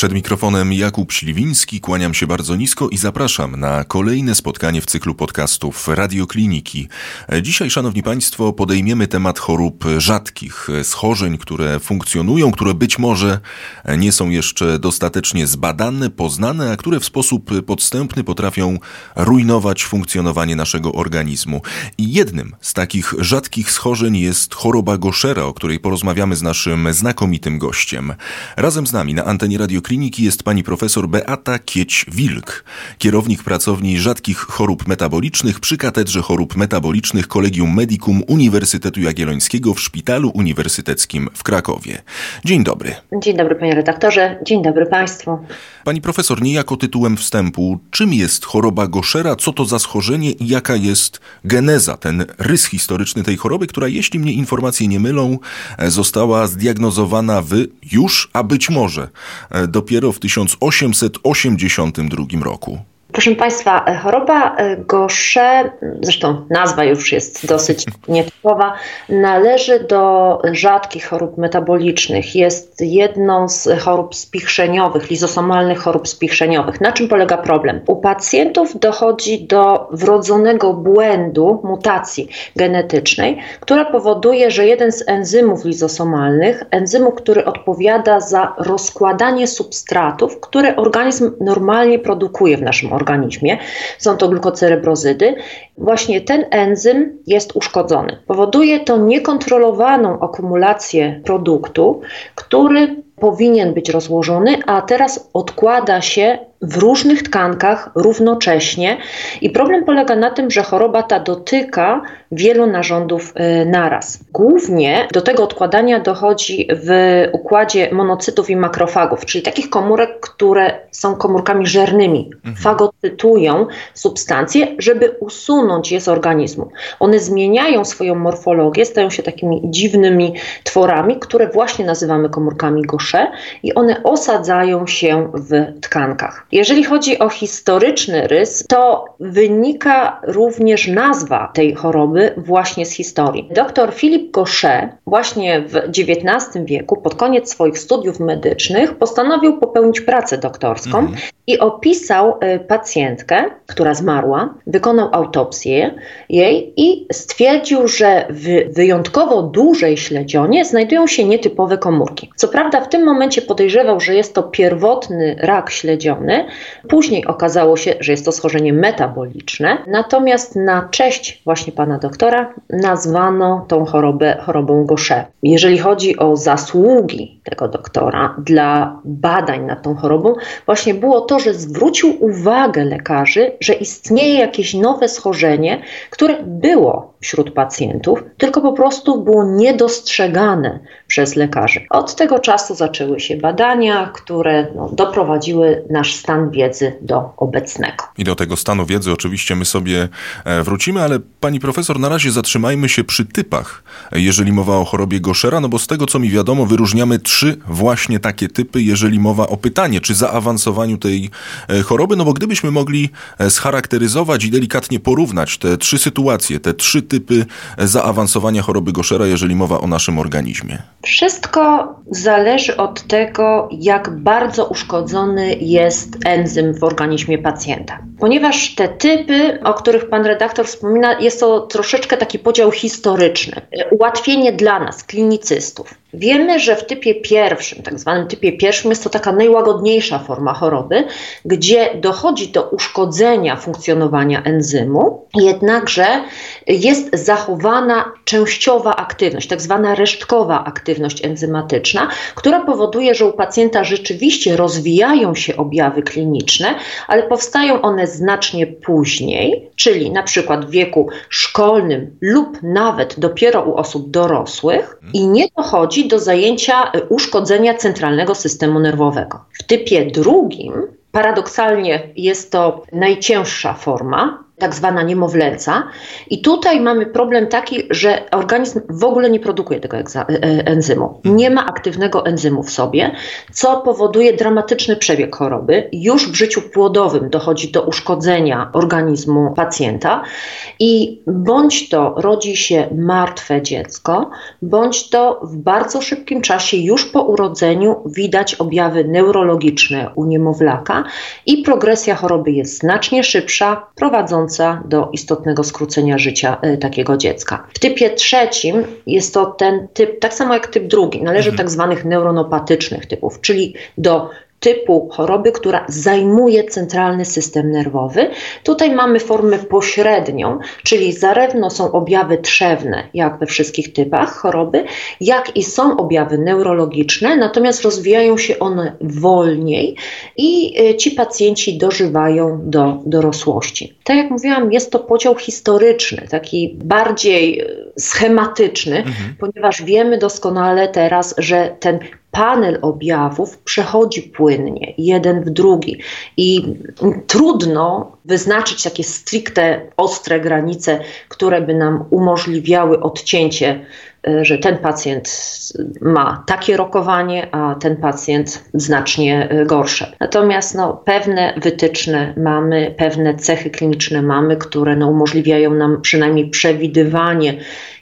Przed mikrofonem Jakub Śliwiński, kłaniam się bardzo nisko i zapraszam na kolejne spotkanie w cyklu podcastów Radiokliniki. Dzisiaj, Szanowni Państwo, podejmiemy temat chorób rzadkich, schorzeń, które funkcjonują, które być może nie są jeszcze dostatecznie zbadane, poznane, a które w sposób podstępny potrafią rujnować funkcjonowanie naszego organizmu. I jednym z takich rzadkich schorzeń jest choroba Goszera, o której porozmawiamy z naszym znakomitym gościem. Razem z nami na antenie Radiokliniki kliniki jest pani profesor Beata Kieć-Wilk, kierownik pracowni rzadkich chorób metabolicznych przy Katedrze Chorób Metabolicznych Kolegium Medicum Uniwersytetu Jagiellońskiego w Szpitalu Uniwersyteckim w Krakowie. Dzień dobry. Dzień dobry panie redaktorze, dzień dobry państwu. Pani profesor, niejako tytułem wstępu, czym jest choroba Goszera, co to za schorzenie i jaka jest geneza, ten rys historyczny tej choroby, która, jeśli mnie informacje nie mylą, została zdiagnozowana w już, a być może dopiero w 1882 roku. Proszę Państwa, choroba e, Gaucher, zresztą nazwa już jest dosyć nietypowa, należy do rzadkich chorób metabolicznych. Jest jedną z chorób spichrzeniowych, lizosomalnych chorób spichrzeniowych. Na czym polega problem? U pacjentów dochodzi do wrodzonego błędu, mutacji genetycznej, która powoduje, że jeden z enzymów lizosomalnych, enzymu, który odpowiada za rozkładanie substratów, które organizm normalnie produkuje w naszym organizmie, organizmie. Są to glukocerebrozydy. Właśnie ten enzym jest uszkodzony. Powoduje to niekontrolowaną akumulację produktu, który powinien być rozłożony, a teraz odkłada się w różnych tkankach równocześnie. I problem polega na tym, że choroba ta dotyka wielu narządów y, naraz. Głównie do tego odkładania dochodzi w układzie monocytów i makrofagów, czyli takich komórek, które są komórkami żernymi. Mhm. Fagocytują substancje, żeby usunąć je z organizmu. One zmieniają swoją morfologię, stają się takimi dziwnymi tworami, które właśnie nazywamy komórkami Gaucher i one osadzają się w tkankach. Jeżeli chodzi o historyczny rys, to wynika również nazwa tej choroby właśnie z historii. Dr Philip Gaucher właśnie w XIX wieku, pod koniec swoich studiów medycznych, postanowił popełnić pracę doktorską mhm. i opisał y, pacjentkę, która zmarła, wykonał autopsję jej i stwierdził, że w wyjątkowo dużej śledzionie znajdują się nietypowe komórki. Co prawda w tym momencie podejrzewał, że jest to pierwotny rak śledziony, Później okazało się, że jest to schorzenie metaboliczne, natomiast na cześć właśnie pana doktora nazwano tą chorobę chorobą Gaucher. Jeżeli chodzi o zasługi tego doktora dla badań nad tą chorobą, właśnie było to, że zwrócił uwagę lekarzy, że istnieje jakieś nowe schorzenie, które było wśród pacjentów, tylko po prostu było niedostrzegane przez lekarzy. Od tego czasu zaczęły się badania, które no, doprowadziły nasz stan wiedzy do obecnego. I do tego stanu wiedzy oczywiście my sobie e, wrócimy, ale pani profesor, na razie zatrzymajmy się przy typach, jeżeli mowa o chorobie Goszera, no bo z tego co mi wiadomo, wyróżniamy trzy właśnie takie typy, jeżeli mowa o pytanie, czy zaawansowaniu tej e, choroby, no bo gdybyśmy mogli e, scharakteryzować i delikatnie porównać te trzy sytuacje, te trzy typy zaawansowania choroby Goszera, jeżeli mowa o naszym organizmie. Wszystko zależy od tego, jak bardzo uszkodzony jest enzym w organizmie pacjenta. Ponieważ te typy, o których pan redaktor wspomina, jest to troszeczkę taki podział historyczny. Ułatwienie dla nas, klinicystów. Wiemy, że w typie pierwszym, tak zwanym typie pierwszym, jest to taka najłagodniejsza forma choroby, gdzie dochodzi do uszkodzenia funkcjonowania enzymu, jednakże jest zachowana częściowa aktywność, tak zwana resztkowa aktywność enzymatyczna, która powoduje, że u pacjenta rzeczywiście rozwijają się objawy kliniczne, ale powstają one znacznie później, czyli na przykład w wieku szkolnym lub nawet dopiero u osób dorosłych i nie dochodzi do zajęcia y, uszkodzenia centralnego systemu nerwowego. W typie drugim paradoksalnie jest to najcięższa forma tak zwana niemowlęca. I tutaj mamy problem taki, że organizm w ogóle nie produkuje tego e, enzymu. Nie ma aktywnego enzymu w sobie, co powoduje dramatyczny przebieg choroby. Już w życiu płodowym dochodzi do uszkodzenia organizmu pacjenta i bądź to rodzi się martwe dziecko, bądź to w bardzo szybkim czasie, już po urodzeniu, widać objawy neurologiczne u niemowlaka i progresja choroby jest znacznie szybsza, prowadząca do istotnego skrócenia życia y, takiego dziecka. W typie trzecim jest to ten typ, tak samo jak typ drugi, należy mhm. tak zwanych neuronopatycznych typów, czyli do typu choroby, która zajmuje centralny system nerwowy. Tutaj mamy formę pośrednią, czyli zarówno są objawy trzewne, jak we wszystkich typach choroby, jak i są objawy neurologiczne, natomiast rozwijają się one wolniej i e, ci pacjenci dożywają do dorosłości. Tak jak mówiłam, jest to podział historyczny, taki bardziej e, schematyczny, mhm. ponieważ wiemy doskonale teraz, że ten panel objawów przechodzi płynnie, jeden w drugi i trudno wyznaczyć takie stricte ostre granice, które by nam umożliwiały odcięcie że ten pacjent ma takie rokowanie, a ten pacjent znacznie e, gorsze. Natomiast no, pewne wytyczne mamy, pewne cechy kliniczne mamy, które no, umożliwiają nam przynajmniej przewidywanie,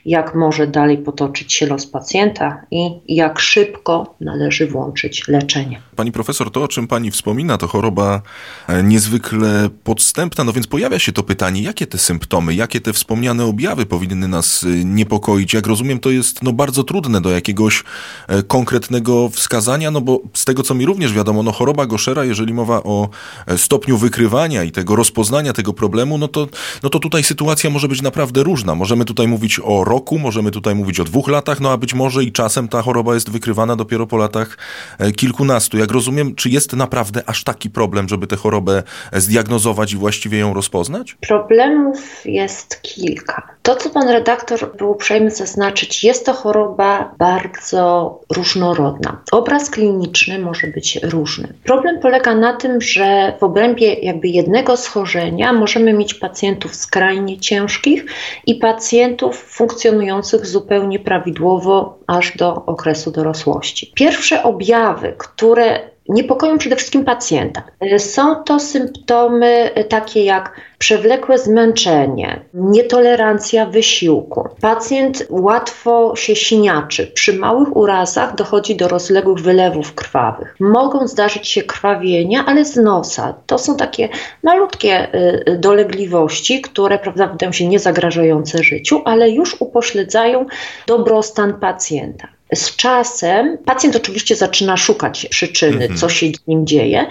jak może dalej potoczyć się los pacjenta i jak szybko należy włączyć leczenie. Pani profesor, to o czym pani wspomina, to choroba e, niezwykle podstępna, no więc pojawia się to pytanie, jakie te symptomy, jakie te wspomniane objawy powinny nas niepokoić? Jak rozumiem, to jest no, bardzo trudne do jakiegoś e, konkretnego wskazania, no bo z tego, co mi również wiadomo, no, choroba Goszera, jeżeli mowa o e, stopniu wykrywania i tego rozpoznania tego problemu, no to, no to tutaj sytuacja może być naprawdę różna. Możemy tutaj mówić o roku, możemy tutaj mówić o dwóch latach, no a być może i czasem ta choroba jest wykrywana dopiero po latach e, kilkunastu. Jak rozumiem, czy jest naprawdę aż taki problem, żeby tę chorobę zdiagnozować i właściwie ją rozpoznać? Problemów jest kilka. To, co pan redaktor był uprzejmy zaznaczyć, jest to choroba bardzo różnorodna. Obraz kliniczny może być różny. Problem polega na tym, że w obrębie jakby jednego schorzenia możemy mieć pacjentów skrajnie ciężkich i pacjentów funkcjonujących zupełnie prawidłowo aż do okresu dorosłości. Pierwsze objawy, które niepokoją przede wszystkim pacjenta. Są to symptomy takie jak przewlekłe zmęczenie, nietolerancja wysiłku. Pacjent łatwo się siniaczy. Przy małych urazach dochodzi do rozległych wylewów krwawych. Mogą zdarzyć się krwawienia, ale z nosa. To są takie malutkie y, dolegliwości, które prawda, wydają się niezagrażające życiu, ale już upośledzają dobrostan pacjenta. Z czasem pacjent oczywiście zaczyna szukać przyczyny, mhm. co się z nim dzieje,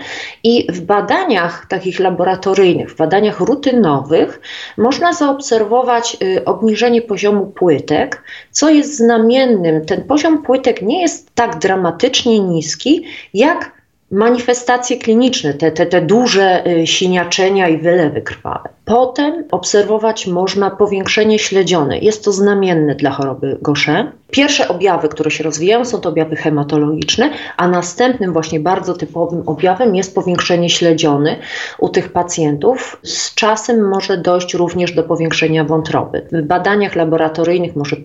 i w badaniach takich laboratoryjnych, w badaniach rutynowych, można zaobserwować y, obniżenie poziomu płytek, co jest znamiennym. Ten poziom płytek nie jest tak dramatycznie niski, jak manifestacje kliniczne, te, te, te duże y, siniaczenia i wylewy krwawe. Potem obserwować można powiększenie śledzione. Jest to znamienne dla choroby Gaucher. Pierwsze objawy, które się rozwijają, są to objawy hematologiczne, a następnym właśnie bardzo typowym objawem jest powiększenie śledziony u tych pacjentów. Z czasem może dojść również do powiększenia wątroby. W badaniach laboratoryjnych może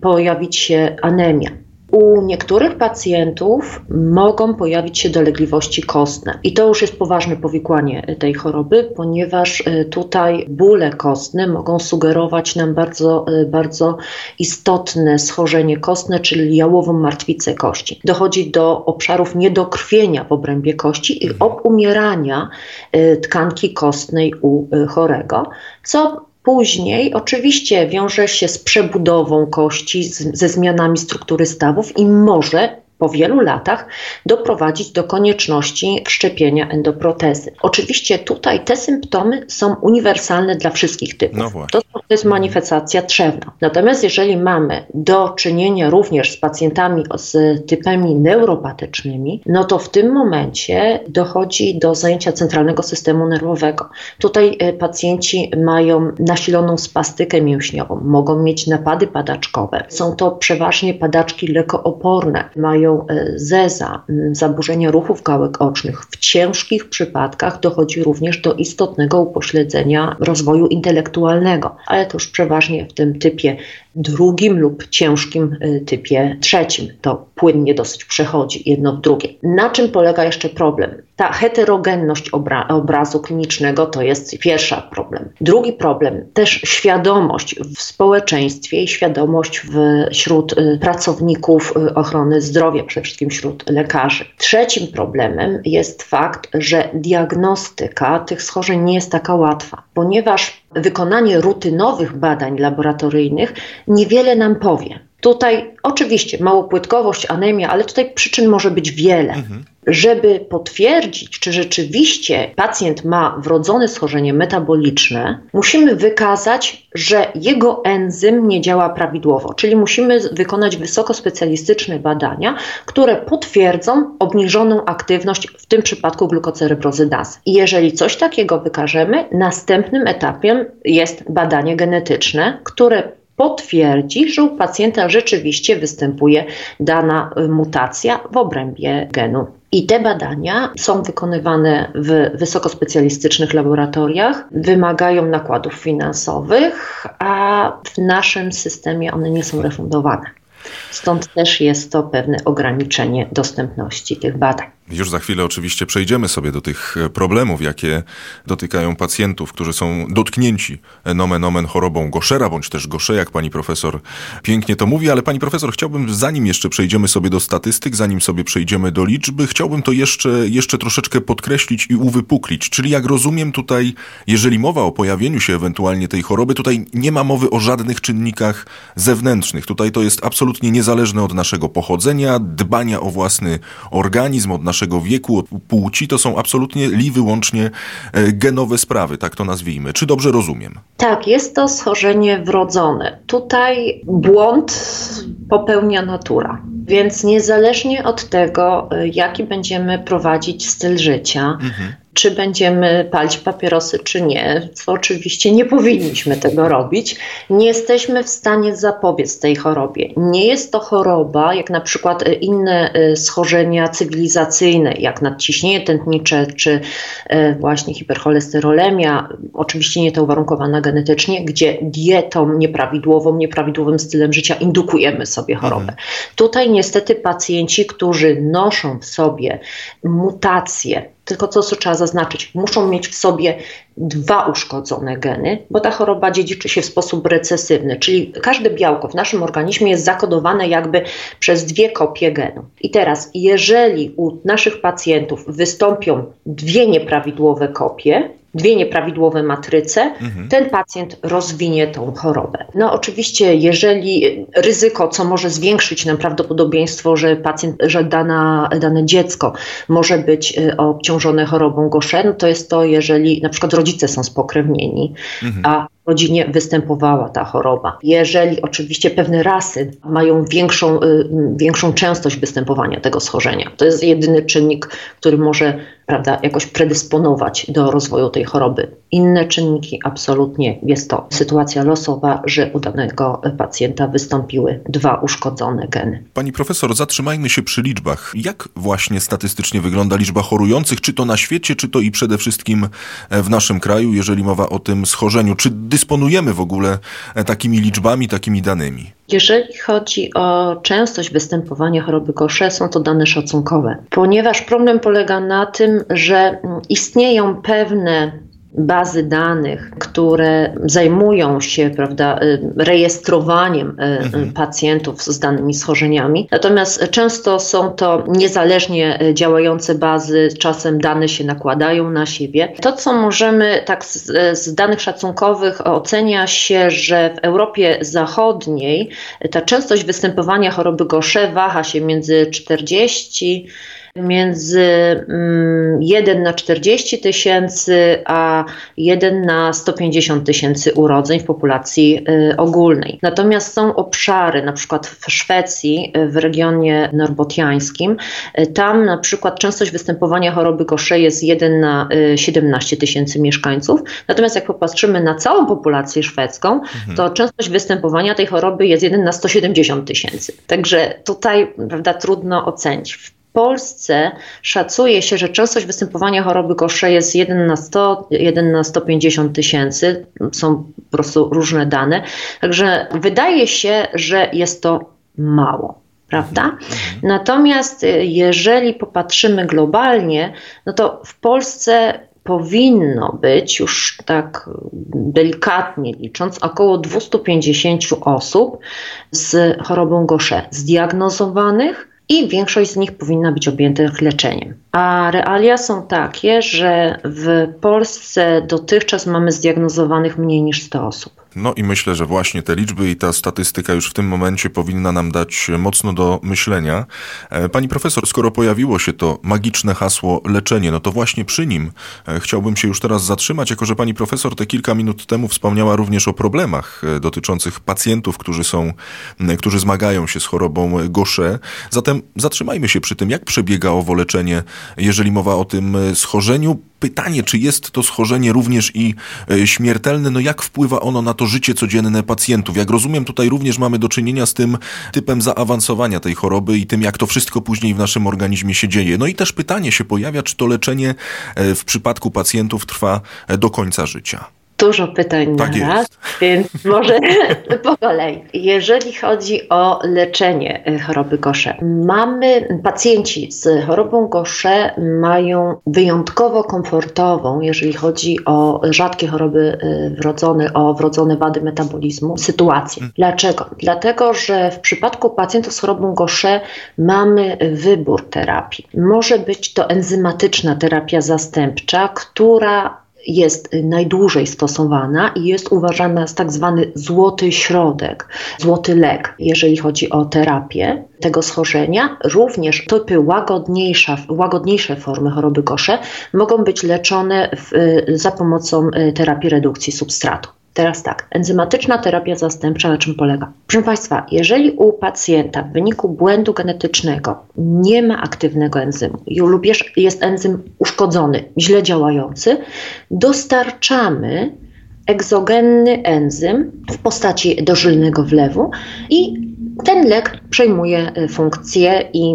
pojawić się anemia. U niektórych pacjentów mogą pojawić się dolegliwości kostne i to już jest poważne powikłanie tej choroby, ponieważ e, tutaj bóle kostne mogą sugerować nam bardzo, e, bardzo istotne schorzenie kostne, czyli jałową martwicę kości. Dochodzi do obszarów niedokrwienia w obrębie kości i mhm. obumierania tkanki kostnej u chorego, co Później oczywiście wiąże się z przebudową kości, z, ze zmianami struktury stawów i może po wielu latach doprowadzić do konieczności wszczepienia endoprotezy. Oczywiście tutaj te symptomy są uniwersalne dla wszystkich typów. No to, to jest manifestacja trzewna. Natomiast jeżeli mamy do czynienia również z pacjentami z typami neuropatycznymi, no to w tym momencie dochodzi do zajęcia centralnego systemu nerwowego. Tutaj e, pacjenci mają nasiloną spastykę mięśniową, mogą mieć napady padaczkowe. Są to przeważnie padaczki lekooporne, mają chorobowają zeza, zaburzenia ruchów gałek ocznych, w ciężkich przypadkach dochodzi również do istotnego upośledzenia rozwoju intelektualnego, ale to już przeważnie w tym typie drugim lub ciężkim y, typie trzecim. To płynnie dosyć przechodzi jedno w drugie. Na czym polega jeszcze problem? Ta heterogenność obra obrazu klinicznego to jest pierwszy problem. Drugi problem, też świadomość w społeczeństwie i świadomość wśród y, pracowników y, ochrony zdrowia, przede wszystkim wśród lekarzy. Trzecim problemem jest fakt, że diagnostyka tych schorzeń nie jest taka łatwa, ponieważ wykonanie rutynowych badań laboratoryjnych niewiele nam powie. Tutaj oczywiście małopłytkowość, anemia, ale tutaj przyczyn może być wiele. Mhm. Żeby potwierdzić, czy rzeczywiście pacjent ma wrodzone schorzenie metaboliczne, musimy wykazać, że jego enzym nie działa prawidłowo, czyli musimy wykonać wysokospecjalistyczne badania, które potwierdzą obniżoną aktywność, w tym przypadku glukocerebrozydazy. I jeżeli coś takiego wykażemy, następnym etapem jest badanie genetyczne, które potwierdzi, że u pacjenta rzeczywiście występuje dana y, mutacja w obrębie genu. I te badania są wykonywane w wysokospecjalistycznych laboratoriach, wymagają nakładów finansowych, a w naszym systemie one nie są refundowane. Stąd też jest to pewne ograniczenie dostępności tych badań. Już za chwilę oczywiście przejdziemy sobie do tych e, problemów, jakie dotykają pacjentów, którzy są dotknięci nomen omen chorobą Goszera, bądź też Gosze, jak pani profesor pięknie to mówi, ale pani profesor, chciałbym, zanim jeszcze przejdziemy sobie do statystyk, zanim sobie przejdziemy do liczby, chciałbym to jeszcze, jeszcze troszeczkę podkreślić i uwypuklić. Czyli jak rozumiem tutaj, jeżeli mowa o pojawieniu się ewentualnie tej choroby, tutaj nie ma mowy o żadnych czynnikach zewnętrznych. Tutaj to jest absolutnie niezależne od naszego pochodzenia, dbania o własny organizm, od naszego naszego wieku, płci, to są absolutnie li wyłącznie e, genowe sprawy, tak to nazwijmy. Czy dobrze rozumiem? Tak, jest to schorzenie wrodzone. Tutaj błąd popełnia natura. Więc niezależnie od tego, e, jaki będziemy prowadzić styl życia, mhm czy będziemy palić papierosy, czy nie, co oczywiście nie powinniśmy tego robić, nie jesteśmy w stanie zapobiec tej chorobie. Nie jest to choroba, jak na przykład inne e, schorzenia cywilizacyjne, jak nadciśnienie tętnicze, czy e, właśnie hipercholesterolemia, oczywiście nie to uwarunkowana genetycznie, gdzie dietą nieprawidłową, nieprawidłowym stylem życia indukujemy sobie chorobę. Mhm. Tutaj niestety pacjenci, którzy noszą w sobie mutacje, tylko co trzeba zaznaczyć, muszą mieć w sobie dwa uszkodzone geny, bo ta choroba dziedziczy się w sposób recesywny, czyli każde białko w naszym organizmie jest zakodowane jakby przez dwie kopie genu. I teraz, jeżeli u naszych pacjentów wystąpią dwie nieprawidłowe kopie, dwie nieprawidłowe matryce, mhm. ten pacjent rozwinie tą chorobę. No oczywiście, jeżeli ryzyko, co może zwiększyć nam prawdopodobieństwo, że pacjent, że dana, dane dziecko może być y, obciążone chorobą Gaucher, no to jest to, jeżeli na przykład rodzice są spokrewnieni, mhm. a rodzinie występowała ta choroba. Jeżeli oczywiście pewne rasy mają większą, y, większą częstość występowania tego schorzenia, to jest jedyny czynnik, który może prawda, jakoś predysponować do rozwoju tej choroby. Inne czynniki absolutnie jest to sytuacja losowa, że u danego pacjenta wystąpiły dwa uszkodzone geny. Pani profesor, zatrzymajmy się przy liczbach. Jak właśnie statystycznie wygląda liczba chorujących, czy to na świecie, czy to i przede wszystkim w naszym kraju, jeżeli mowa o tym schorzeniu? Czy dysponujemy w ogóle takimi liczbami, takimi danymi? Jeżeli chodzi o częstość występowania choroby Gaucher, są to dane szacunkowe, ponieważ problem polega na tym, że istnieją pewne bazy danych, które zajmują się prawda, y, rejestrowaniem y, mhm. pacjentów z danymi schorzeniami. Natomiast często są to niezależnie działające bazy, czasem dane się nakładają na siebie. To, co możemy tak z, z danych szacunkowych ocenia się, że w Europie Zachodniej ta częstość występowania choroby Gaucher waha się między 40 między 1 mm, na 40 tysięcy, a 1 na 150 tysięcy urodzeń w populacji y, ogólnej. Natomiast są obszary, na przykład w Szwecji, w regionie norbotiańskim, y, tam na przykład częstość występowania choroby Gaucher jest 1 na 17 tysięcy mieszkańców. Natomiast jak popatrzymy na całą populację szwedzką, mhm. to częstość występowania tej choroby jest 1 na 170 tysięcy. Także tutaj prawda, trudno ocenić. W Polsce szacuje się, że częstość występowania choroby Gaucher jest 1 na 100, 1 na 150 tysięcy. Są po prostu różne dane. Także wydaje się, że jest to mało prawda? Mhm. Natomiast y, jeżeli popatrzymy globalnie, no to w Polsce powinno być, już tak delikatnie licząc, około 250 osób z chorobą Gaucher zdiagnozowanych i większość z nich powinna być objętych leczeniem. A realia są takie, że w Polsce dotychczas mamy zdiagnozowanych mniej niż 100 osób. No i myślę, że właśnie te liczby i ta statystyka już w tym momencie powinna nam dać mocno do myślenia. E, pani profesor, skoro pojawiło się to magiczne hasło leczenie, no to właśnie przy nim e, chciałbym się już teraz zatrzymać, jako że pani profesor te kilka minut temu wspomniała również o problemach e, dotyczących pacjentów, którzy są, którzy zmagają się z chorobą Gaucher. Zatem zatrzymajmy się przy tym, jak przebiega owo leczenie, jeżeli mowa o tym schorzeniu. Pytanie, czy jest to schorzenie również i śmiertelne, no jak wpływa ono na to, to życie codzienne pacjentów. Jak rozumiem, tutaj również mamy do czynienia z tym typem zaawansowania tej choroby i tym, jak to wszystko później w naszym organizmie się dzieje. No i też pytanie się pojawia, czy to leczenie e, w przypadku pacjentów trwa e, do końca życia dużo pytań tak na raz, więc może po kolei. Jeżeli chodzi o leczenie y, choroby Gaucher, mamy pacjenci z chorobą Gaucher mają wyjątkowo komfortową, jeżeli chodzi o rzadkie choroby y, wrodzone, o wrodzone wady metabolizmu, sytuację. Hmm. Dlaczego? Dlatego, że w przypadku pacjentów z chorobą Gaucher mamy wybór terapii. Może być to enzymatyczna terapia zastępcza, która jest najdłużej stosowana i jest uważana za tak zwany złoty środek, złoty lek, jeżeli chodzi o terapię tego schorzenia. Również typy łagodniejsze, łagodniejsze formy choroby kosze mogą być leczone w, za pomocą y, terapii redukcji substratu. Teraz tak, enzymatyczna terapia zastępcza na czym polega? Proszę Państwa, jeżeli u pacjenta w wyniku błędu genetycznego nie ma aktywnego enzymu lub jest enzym uszkodzony, źle działający, dostarczamy egzogenny enzym w postaci dożylnego wlewu i ten lek przejmuje e, funkcję i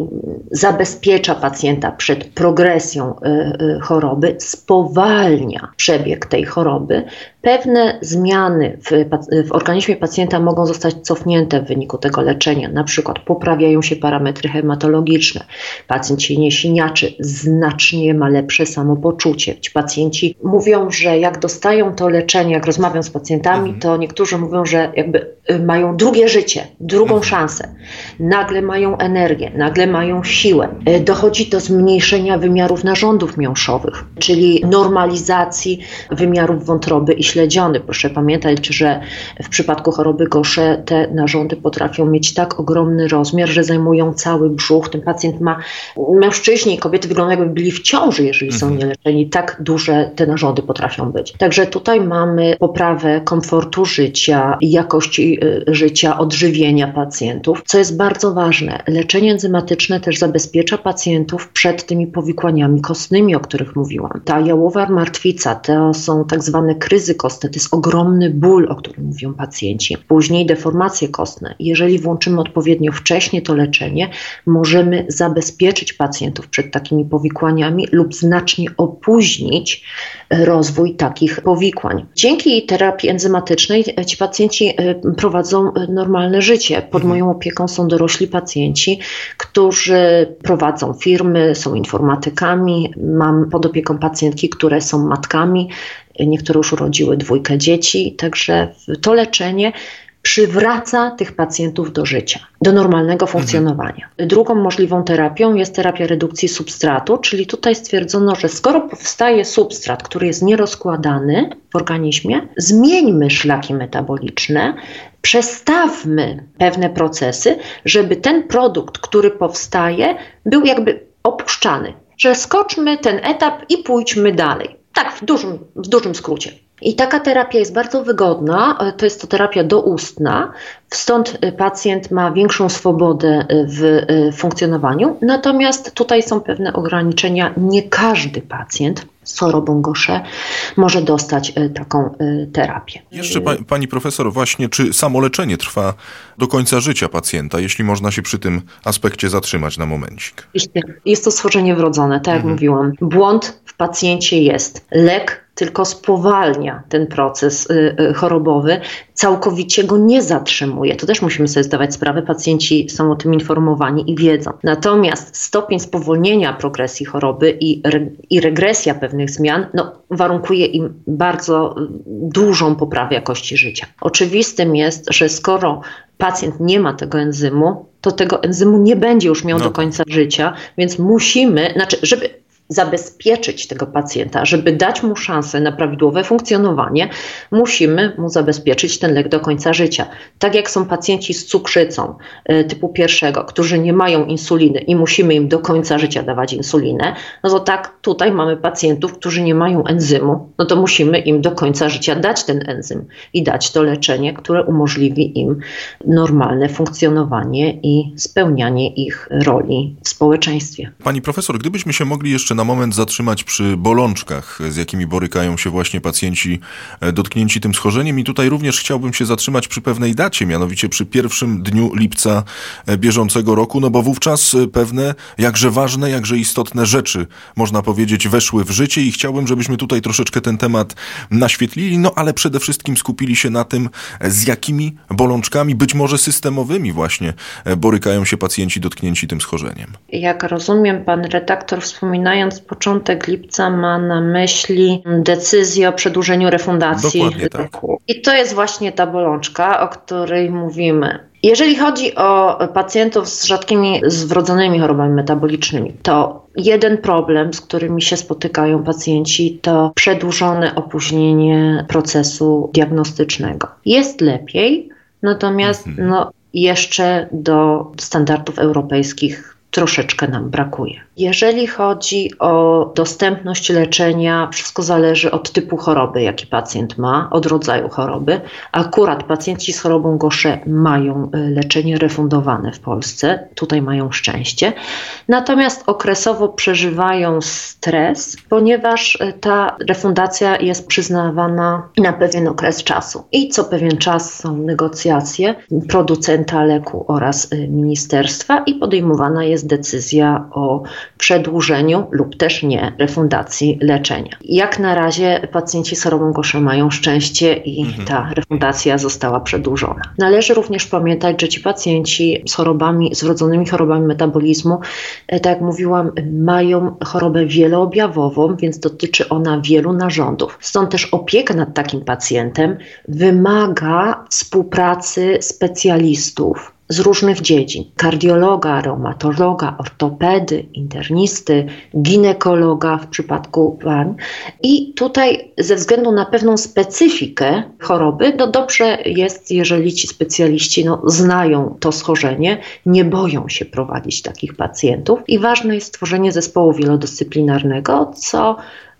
zabezpiecza pacjenta przed progresją e, e, choroby, spowalnia przebieg tej choroby. Pewne zmiany w, w, organizmie pacjenta mogą zostać cofnięte w wyniku tego leczenia, na przykład poprawiają się parametry hematologiczne, pacjent się nie siniaczy, znacznie ma lepsze samopoczucie. Ci pacjenci mówią, że jak dostają to leczenie, jak rozmawiam z pacjentami, mhm. to niektórzy mówią, że jakby mają drugie życie, drugą mhm. Szansę. Nagle mają energię, nagle mają siłę. E, dochodzi do zmniejszenia wymiarów narządów miąższowych, czyli normalizacji wymiarów wątroby i śledziony. Proszę pamiętać, że w przypadku choroby Gaucher te narządy potrafią mieć tak ogromny rozmiar, że zajmują cały brzuch. Ten pacjent ma, mężczyźni i kobiety wyglądają jakby byli w ciąży, jeżeli są mhm. nieleczeni. Tak duże te narządy potrafią być. Także tutaj mamy poprawę komfortu życia, jakości y, życia, odżywienia pacjentów, co jest bardzo ważne. Leczenie enzymatyczne też zabezpiecza pacjentów przed tymi powikłaniami kostnymi, o których mówiłam. Ta jałowa martwica to są tak zwane kryzy kostne, to jest ogromny ból, o którym mówią pacjenci. Później deformacje kostne. Jeżeli włączymy odpowiednio wcześnie to leczenie, możemy zabezpieczyć pacjentów przed takimi powikłaniami lub znacznie opóźnić rozwój takich powikłań. Dzięki terapii enzymatycznej ci pacjenci e, prowadzą normalne życie. Pod. Moją opieką są dorośli pacjenci, którzy prowadzą firmy, są informatykami. Mam pod opieką pacjentki, które są matkami, niektóre już urodziły dwójkę dzieci, także to leczenie przywraca tych pacjentów do życia, do normalnego mhm. funkcjonowania. Mhm. Drugą możliwą terapią jest terapia redukcji substratu, czyli tutaj stwierdzono, że skoro powstaje substrat, który jest nierozkładany w organizmie, zmieńmy szlaki metaboliczne, przestawmy pewne procesy, żeby ten produkt, który powstaje, był jakby opuszczany, że skoczmy ten etap i pójdźmy dalej. Tak, w dużym, w dużym skrócie. I taka terapia jest bardzo wygodna. To jest to terapia doustna, stąd pacjent ma większą swobodę w funkcjonowaniu. Natomiast tutaj są pewne ograniczenia. Nie każdy pacjent z chorobą Gaucher może dostać taką terapię. Jeszcze pa, pani profesor, właśnie czy samo leczenie trwa do końca życia pacjenta, jeśli można się przy tym aspekcie zatrzymać na momencik? Jest to schorzenie wrodzone, tak jak mhm. mówiłam. Błąd w pacjencie jest. Lek tylko spowalnia ten proces y, y, chorobowy, całkowicie go nie zatrzymuje. To też musimy sobie zdawać sprawę, pacjenci są o tym informowani i wiedzą. Natomiast stopień spowolnienia progresji choroby i, i regresja pewnych zmian no, warunkuje im bardzo dużą poprawę jakości życia. Oczywistym jest, że skoro pacjent nie ma tego enzymu, to tego enzymu nie będzie już miał no. do końca życia, więc musimy, znaczy, żeby zabezpieczyć tego pacjenta, żeby dać mu szansę na prawidłowe funkcjonowanie, musimy mu zabezpieczyć ten lek do końca życia. Tak jak są pacjenci z cukrzycą e, typu pierwszego, którzy nie mają insuliny i musimy im do końca życia dawać insulinę, no to tak tutaj mamy pacjentów, którzy nie mają enzymu, no to musimy im do końca życia dać ten enzym i dać to leczenie, które umożliwi im normalne funkcjonowanie i spełnianie ich roli w społeczeństwie. Pani profesor, gdybyśmy się mogli jeszcze na moment zatrzymać przy bolączkach, z jakimi borykają się właśnie pacjenci e, dotknięci tym schorzeniem. I tutaj również chciałbym się zatrzymać przy pewnej dacie, mianowicie przy pierwszym dniu lipca e, bieżącego roku, no bo wówczas e, pewne, jakże ważne, jakże istotne rzeczy, można powiedzieć, weszły w życie i chciałbym, żebyśmy tutaj troszeczkę ten temat naświetlili, no ale przede wszystkim skupili się na tym, z jakimi bolączkami, być może systemowymi właśnie, borykają się pacjenci dotknięci tym schorzeniem. Jak rozumiem, pan redaktor wspominając Początek lipca ma na myśli decyzję o przedłużeniu refundacji tak. I to jest właśnie ta bolączka, o której mówimy. Jeżeli chodzi o pacjentów z rzadkimi, z wrodzonymi chorobami metabolicznymi, to jeden problem, z którymi się spotykają pacjenci, to przedłużone opóźnienie procesu diagnostycznego. Jest lepiej, natomiast mhm. no, jeszcze do standardów europejskich troszeczkę nam brakuje. Jeżeli chodzi o dostępność leczenia, wszystko zależy od typu choroby, jaki pacjent ma, od rodzaju choroby. Akurat pacjenci z chorobą Gaucher mają y, leczenie refundowane w Polsce, tutaj mają szczęście. Natomiast okresowo przeżywają stres, ponieważ y, ta refundacja jest przyznawana na pewien okres czasu. I co pewien czas są negocjacje producenta leku oraz y, ministerstwa i podejmowana jest decyzja o przedłużeniu lub też nie refundacji leczenia. Jak na razie pacjenci z chorobą Gaucher mają szczęście i mhm. ta refundacja została przedłużona. Należy również pamiętać, że ci pacjenci z chorobami, z wrodzonymi chorobami metabolizmu, e, tak jak mówiłam, mają chorobę wieloobjawową, więc dotyczy ona wielu narządów. Stąd też opieka nad takim pacjentem wymaga współpracy specjalistów z różnych dziedzin: kardiologa, reumatologa, ortopedy, internisty, ginekologa w przypadku pań. I tutaj, ze względu na pewną specyfikę choroby, no dobrze jest, jeżeli ci specjaliści no, znają to schorzenie, nie boją się prowadzić takich pacjentów. I ważne jest stworzenie zespołu wielodyscyplinarnego, co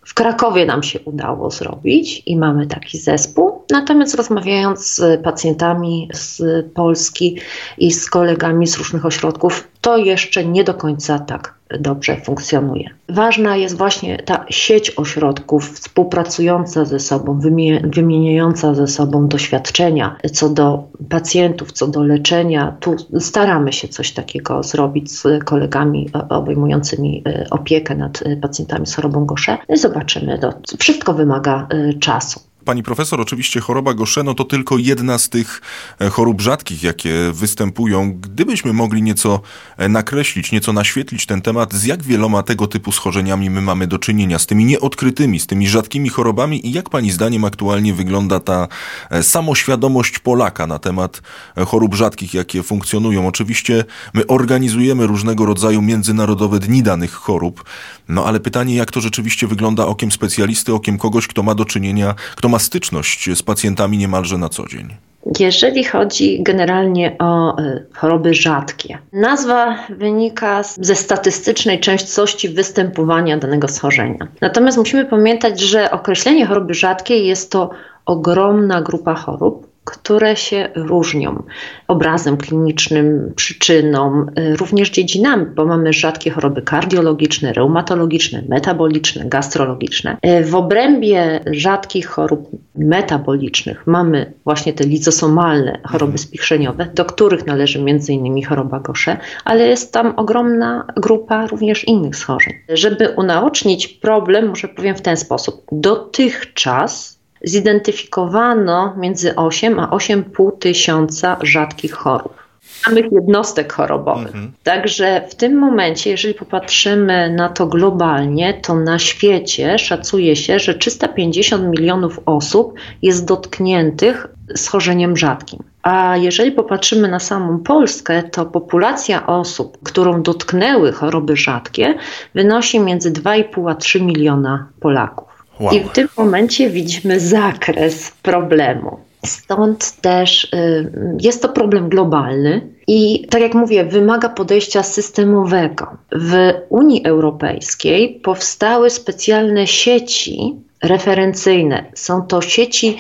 w Krakowie nam się udało zrobić i mamy taki zespół. Natomiast rozmawiając z pacjentami z Polski i z kolegami z różnych ośrodków, to jeszcze nie do końca tak dobrze funkcjonuje. Ważna jest właśnie ta sieć ośrodków współpracująca ze sobą, wymieniająca ze sobą doświadczenia co do pacjentów, co do leczenia. Tu staramy się coś takiego zrobić z kolegami obejmującymi e, opiekę nad e, pacjentami z chorobą Gaucher. Zobaczymy, to wszystko wymaga e, czasu. Pani profesor, oczywiście choroba Goszeno to tylko jedna z tych e, chorób rzadkich, jakie występują. Gdybyśmy mogli nieco e, nakreślić, nieco naświetlić ten temat, z jak wieloma tego typu schorzeniami my mamy do czynienia, z tymi nieodkrytymi, z tymi rzadkimi chorobami i jak Pani zdaniem aktualnie wygląda ta e, samoświadomość Polaka na temat chorób rzadkich, jakie funkcjonują. Oczywiście my organizujemy różnego rodzaju międzynarodowe dni danych chorób, no ale pytanie, jak to rzeczywiście wygląda okiem specjalisty, okiem kogoś, kto ma do czynienia, kto ma styczność z pacjentami niemalże na co dzień. Jeżeli chodzi generalnie o e, choroby rzadkie, nazwa wynika ze statystycznej częstości występowania danego schorzenia. Natomiast musimy pamiętać, że określenie choroby rzadkiej jest to ogromna grupa chorób, które się różnią obrazem klinicznym, przyczyną, y, również dziedzinami, bo mamy rzadkie choroby kardiologiczne, reumatologiczne, metaboliczne, gastrologiczne. Y, w obrębie rzadkich chorób metabolicznych mamy właśnie te lizosomalne choroby mhm. spichrzeniowe, do których należy m.in. choroba Gaucher, ale jest tam ogromna grupa również innych schorzeń. Żeby unaocznić problem, może powiem w ten sposób. Dotychczas zidentyfikowano między 8 a 8,5 tysiąca rzadkich chorób samych jednostek chorobowych. Mhm. Także w tym momencie, jeżeli popatrzymy na to globalnie, to na świecie szacuje się, że 350 milionów osób jest dotkniętych schorzeniem rzadkim. A jeżeli popatrzymy na samą Polskę, to populacja osób, którą dotknęły choroby rzadkie, wynosi między 2,5 a 3 miliona Polaków. Wow. I w tym momencie widzimy zakres problemu. Stąd też y, jest to problem globalny i, tak jak mówię, wymaga podejścia systemowego. W Unii Europejskiej powstały specjalne sieci referencyjne. Są to sieci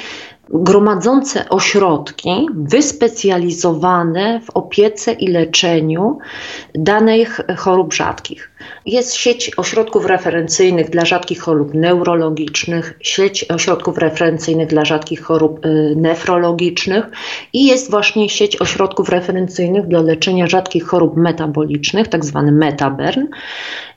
gromadzące ośrodki wyspecjalizowane w opiece i leczeniu danych chorób rzadkich. Jest sieć ośrodków referencyjnych dla rzadkich chorób neurologicznych, sieć ośrodków referencyjnych dla rzadkich chorób y, nefrologicznych i jest właśnie sieć ośrodków referencyjnych dla leczenia rzadkich chorób metabolicznych, tak zwany Metabern.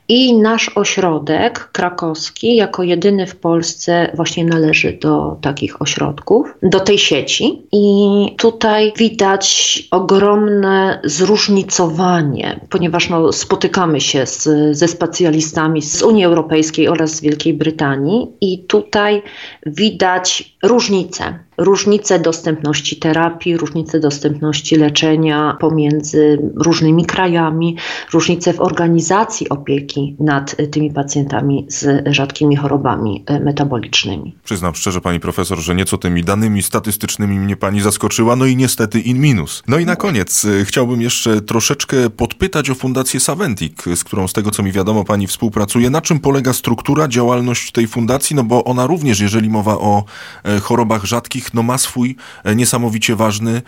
I nasz ośrodek krakowski, jako jedyny w Polsce, właśnie należy do takich ośrodków, do tej sieci. I tutaj widać ogromne zróżnicowanie, ponieważ no, spotykamy się z, ze specjalistami z Unii Europejskiej oraz z Wielkiej Brytanii, i tutaj widać różnice różnice dostępności terapii, różnice dostępności leczenia pomiędzy różnymi krajami, różnice w organizacji opieki nad tymi pacjentami z rzadkimi chorobami e, metabolicznymi. Przyznam szczerze, pani profesor, że nieco tymi danymi statystycznymi mnie pani zaskoczyła, no i niestety in minus. No i na koniec e, chciałbym jeszcze troszeczkę podpytać o Fundację Saventic, z którą z tego co mi wiadomo pani współpracuje. Na czym polega struktura, działalność tej fundacji? No bo ona również, jeżeli mowa o e, chorobach rzadkich, no ma swój e, niesamowicie ważny,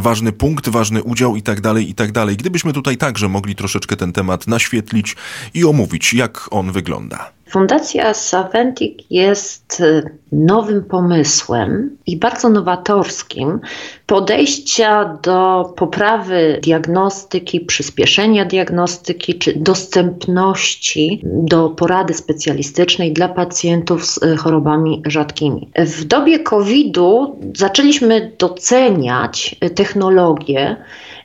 ważny punkt, ważny udział i tak dalej, i tak dalej. Gdybyśmy tutaj także mogli troszeczkę ten temat naświetlić i omówić, jak on wygląda. Fundacja Saventic jest y, nowym pomysłem i bardzo nowatorskim podejścia do poprawy diagnostyki, przyspieszenia diagnostyki czy dostępności do porady specjalistycznej dla pacjentów z y, chorobami rzadkimi. W dobie COVID-u zaczęliśmy doceniać technologie,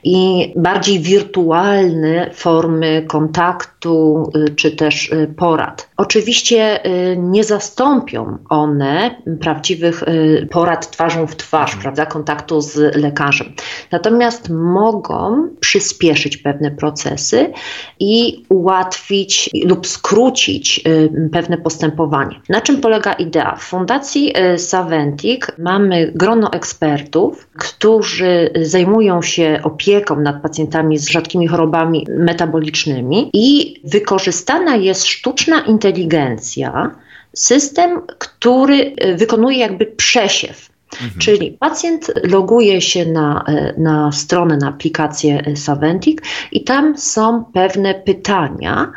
i bardziej wirtualne formy kontaktu y, czy też y, porad. Oczywiście y, nie zastąpią one prawdziwych porad twarzą w twarz, mhm. prawda, kontaktu z lekarzem. Natomiast mogą przyspieszyć pewne procesy i ułatwić lub skrócić pewne postępowanie. Na czym polega idea? W Fundacji Saventic mamy grono ekspertów, którzy zajmują się opieką nad pacjentami z rzadkimi chorobami metabolicznymi i wykorzystana jest sztuczna inteligencja, system, który e, wykonuje jakby przesiew. Mhm. Czyli pacjent loguje się na, e, na stronę, na aplikację Saventic i tam są pewne pytania,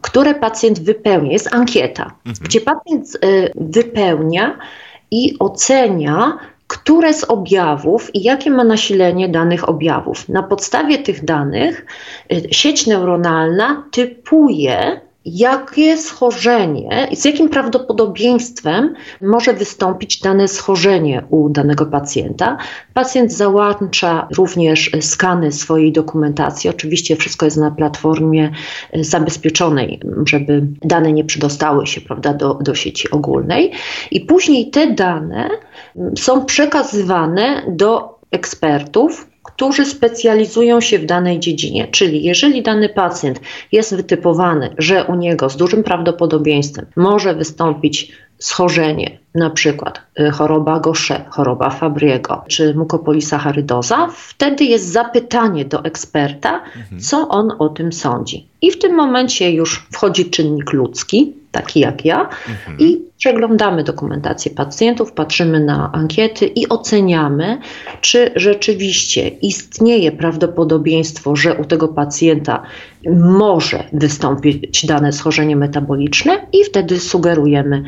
które pacjent wypełnia. Jest ankieta, mhm. gdzie pacjent e, wypełnia i ocenia które z objawów i jakie ma nasilenie danych objawów. Na podstawie tych danych y, sieć neuronalna typuje, jakie schorzenie z jakim prawdopodobieństwem może wystąpić dane schorzenie u danego pacjenta. Pacjent załącza również skany swojej dokumentacji. Oczywiście wszystko jest na platformie zabezpieczonej, żeby dane nie przedostały się prawda, do, do sieci ogólnej. I później te dane są przekazywane do ekspertów, którzy specjalizują się w danej dziedzinie. Czyli jeżeli dany pacjent jest wytypowany, że u niego z dużym prawdopodobieństwem może wystąpić schorzenie, na przykład y, choroba Gaucher, choroba Fabriego czy mukopolisacharydoza, wtedy jest zapytanie do eksperta, mhm. co on o tym sądzi. I w tym momencie już wchodzi czynnik ludzki, taki jak ja, mhm. i przeglądamy dokumentację pacjentów, patrzymy na ankiety i oceniamy, czy rzeczywiście istnieje prawdopodobieństwo, że u tego pacjenta może wystąpić dane schorzenie metaboliczne i wtedy sugerujemy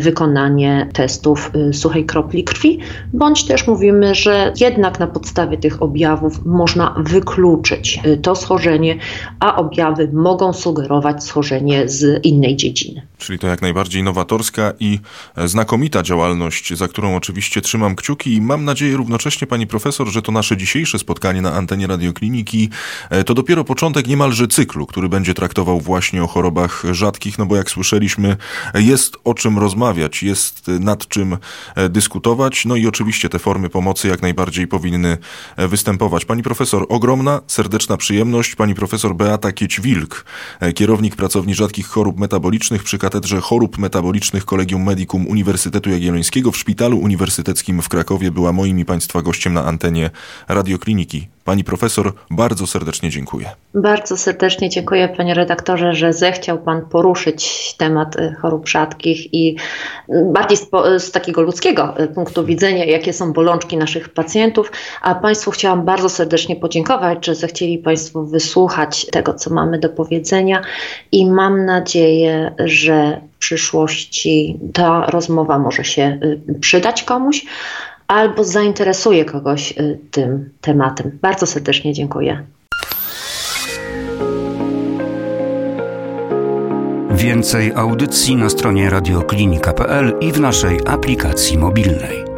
wykonanie testów y, suchej kropli krwi, bądź też mówimy, że jednak na podstawie tych objawów można wykluczyć y, to schorzenie, a objawy mogą sugerować schorzenie z innej dziedziny. Czyli to jak najbardziej nowatorska i znakomita działalność, za którą oczywiście trzymam kciuki i mam nadzieję równocześnie, pani profesor, że to nasze dzisiejsze spotkanie na antenie radiokliniki e, to dopiero początek niemalże cyklu, który będzie traktował właśnie o chorobach rzadkich, no bo jak słyszeliśmy, jest o czym rozmawiać, jest nad czym e, dyskutować, no i oczywiście te formy pomocy jak najbardziej powinny e, występować. Pani profesor, ogromna, serdeczna przyjemność. Pani profesor Beata Kieć-Wilk, kierownik pracowni rzadkich chorób metabolicznych przy Katedrze Chorób Metabolicznych Kolegium Medicum Uniwersytetu Jagiellońskiego w Szpitalu Uniwersyteckim w Krakowie była moim i Państwa gościem na antenie radiokliniki. Pani profesor, bardzo serdecznie dziękuję. Bardzo serdecznie dziękuję, panie redaktorze, że zechciał pan poruszyć temat y, chorób rzadkich i y, bardziej z, z, takiego ludzkiego y, punktu widzenia, jakie są bolączki naszych pacjentów. A państwu chciałam bardzo serdecznie podziękować, że zechcieli państwo wysłuchać tego, co mamy do powiedzenia i mam nadzieję, że w przyszłości ta rozmowa może się przydać komuś albo zainteresuje kogoś y, tym tematem. Bardzo serdecznie dziękuję. Więcej audycji na stronie radioklinika.pl i w naszej aplikacji mobilnej.